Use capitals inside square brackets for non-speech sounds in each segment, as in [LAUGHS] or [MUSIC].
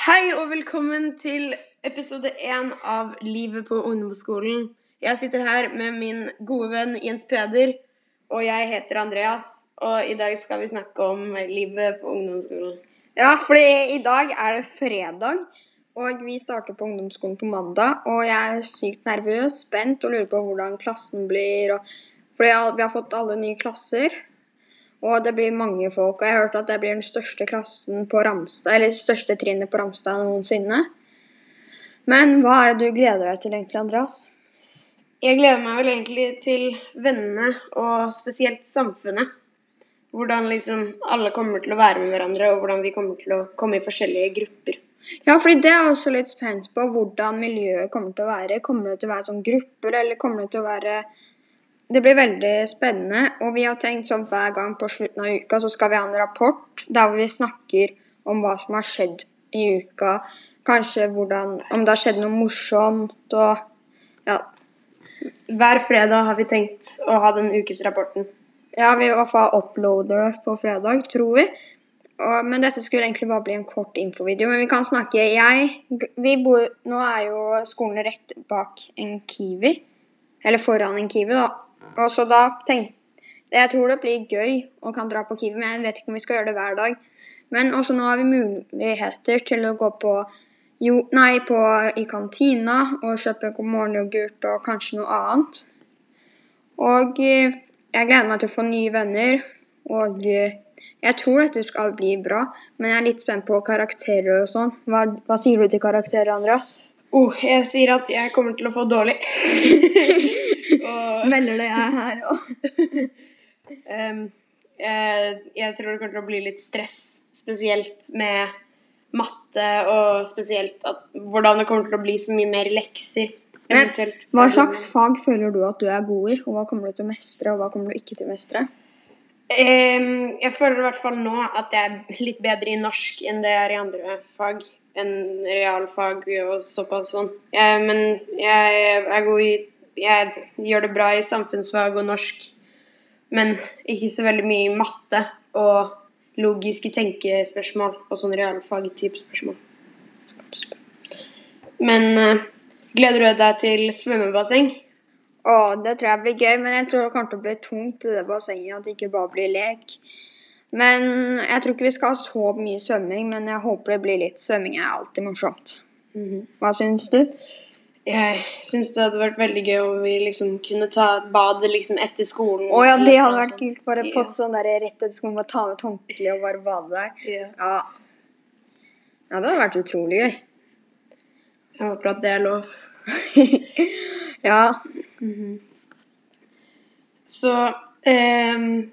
Hei og velkommen til episode én av Livet på ungdomsskolen. Jeg sitter her med min gode venn Jens Peder, og jeg heter Andreas. Og i dag skal vi snakke om livet på ungdomsskolen. Ja, fordi i dag er det fredag, og vi starter på ungdomsskolen på mandag. Og jeg er sykt nervøs, spent og lurer på hvordan klassen blir. Og, fordi vi har fått alle nye klasser, og det blir mange folk. Og jeg har hørt at det blir den største klassen på Ramstad, eller største trinnet på Ramstad noensinne. Men hva er det du gleder deg til egentlig, Andreas? Jeg gleder meg vel egentlig til vennene, og spesielt samfunnet. Hvordan liksom alle kommer til å være med hverandre, og hvordan vi kommer til å komme i forskjellige grupper. Ja, fordi det er jeg også litt spent på hvordan miljøet kommer til å være. Kommer det til å være sånn grupper, eller kommer det til å være Det blir veldig spennende, og vi har tenkt sånn hver gang på slutten av uka så skal vi ha en rapport der vi snakker om hva som har skjedd i uka. Kanskje hvordan, om det har skjedd noe morsomt, og ja. Hver fredag har vi tenkt å ha den ukesrapporten. Ja, vi i hvert fall uploader det på fredag, tror vi. Og, men dette skulle egentlig bare bli en kort infovideo. Men vi kan snakke Jeg vi bor, Nå er jo skolen rett bak en Kiwi. Eller foran en Kiwi, da. Og så da tenkte Jeg tror det blir gøy å kan dra på Kiwi, men jeg vet ikke om vi skal gjøre det hver dag. Men også nå har vi muligheter til å gå på jo, nei, på, i kantina og kjøpe morgenyoghurt og kanskje noe annet. Og eh, jeg gleder meg til å få nye venner. Og eh, jeg tror dette skal bli bra, men jeg er litt spent på karakterer og sånn. Hva, hva sier du til karakterer, Andreas? Oh, jeg sier at jeg kommer til å få dårlig. [LAUGHS] og, Melder det jeg her òg. um, jeg, jeg tror det kommer til å bli litt stress, spesielt med matte, og spesielt at, hvordan det kommer til å bli så mye mer lekser. eventuelt. Hva slags fag føler du at du er god i, og hva kommer du til å mestre, og hva kommer du ikke til å mestre? Um, jeg føler i hvert fall nå at jeg er litt bedre i norsk enn det jeg er i andre fag. Enn realfag og såpass sånn. Jeg, men jeg er god i Jeg gjør det bra i samfunnsfag og norsk, men ikke så veldig mye i matte og logiske tenkespørsmål og sånn realfag-type spørsmål. Men uh, gleder du deg til svømmebasseng? Å, det tror jeg blir gøy, men jeg tror det kommer til å bli tungt i det bassenget. At det ikke bare blir lek. Men jeg tror ikke vi skal ha så mye svømming, men jeg håper det blir litt. Svømming er alltid morsomt. Hva syns du? Jeg syns det hadde vært veldig gøy om vi liksom kunne ta et bad liksom etter skolen. Å ja, det hadde vært sånt. kult. Bare fått sånn der rett etter skolen ta med et håndkle og bare bade der. Ja. Ja. ja, det hadde vært utrolig gøy. Jeg håper at det er lov. [LAUGHS] Ja. Så ehm,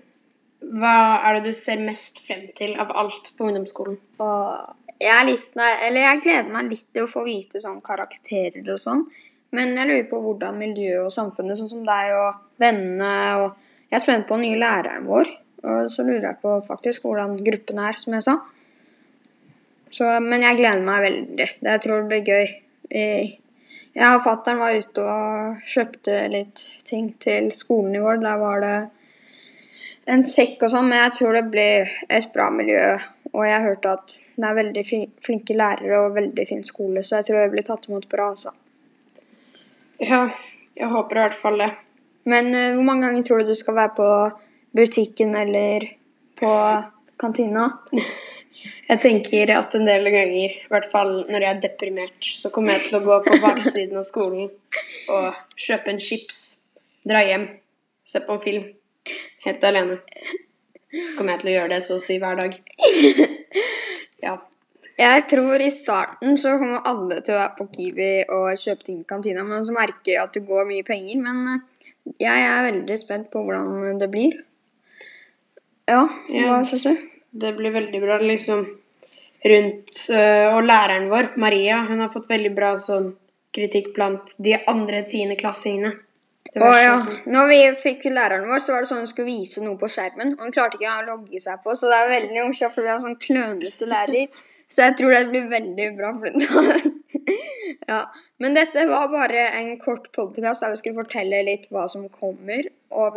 hva er det du ser mest frem til av alt på ungdomsskolen? Og jeg litt Eller jeg gleder meg litt til å få vite sånn karakterer og sånn. Men jeg lurer på hvordan miljøet og samfunnet, sånn som deg og vennene og Jeg er spent på den nye læreren vår. Og så lurer jeg på faktisk hvordan gruppen er, som jeg sa. Så, men jeg gleder meg veldig. Jeg tror det blir gøy. Jeg og fatter'n var ute og kjøpte litt ting til skolen i går. Der var det en sekk og sånn, men jeg tror det blir et bra miljø. Og jeg har hørt at det er veldig flinke lærere og veldig fin skole, så jeg tror jeg blir tatt imot bra, altså. Ja, jeg håper i hvert fall det. Men uh, hvor mange ganger tror du du skal være på butikken eller på kantina? [LAUGHS] Jeg tenker at en del ganger, i hvert fall når jeg er deprimert, så kommer jeg til å gå på [LAUGHS] baksiden av skolen og kjøpe en chips, dra hjem, se på en film, helt alene. Så kommer jeg til å gjøre det så å si hver dag. [LAUGHS] Ja. Jeg tror i starten så kommer alle til å være på Kiwi og kjøpe ting i kantina, men så merker jeg at det går mye penger. Men eh, jeg er veldig spent på hvordan det blir. Ja, hva Ja. syns du? Det blir veldig bra liksom rundt øh, Og læreren vår, Maria, hun har fått veldig bra sånn kritikk blant de andre tiendeklassingene. Å ja. sånn- Når vi fikk læreren vår, så var det sånn hun skulle vise noe på skjermen. Og hun klarte ikke å logge seg på, så det er veldig morsomt, for vi har sånn klønete lærer. Så jeg tror det blir veldig bra. [LAUGHS] Ja. Men dette var bare en kort podkast der vi skulle fortelle litt hva som kommer. Og vi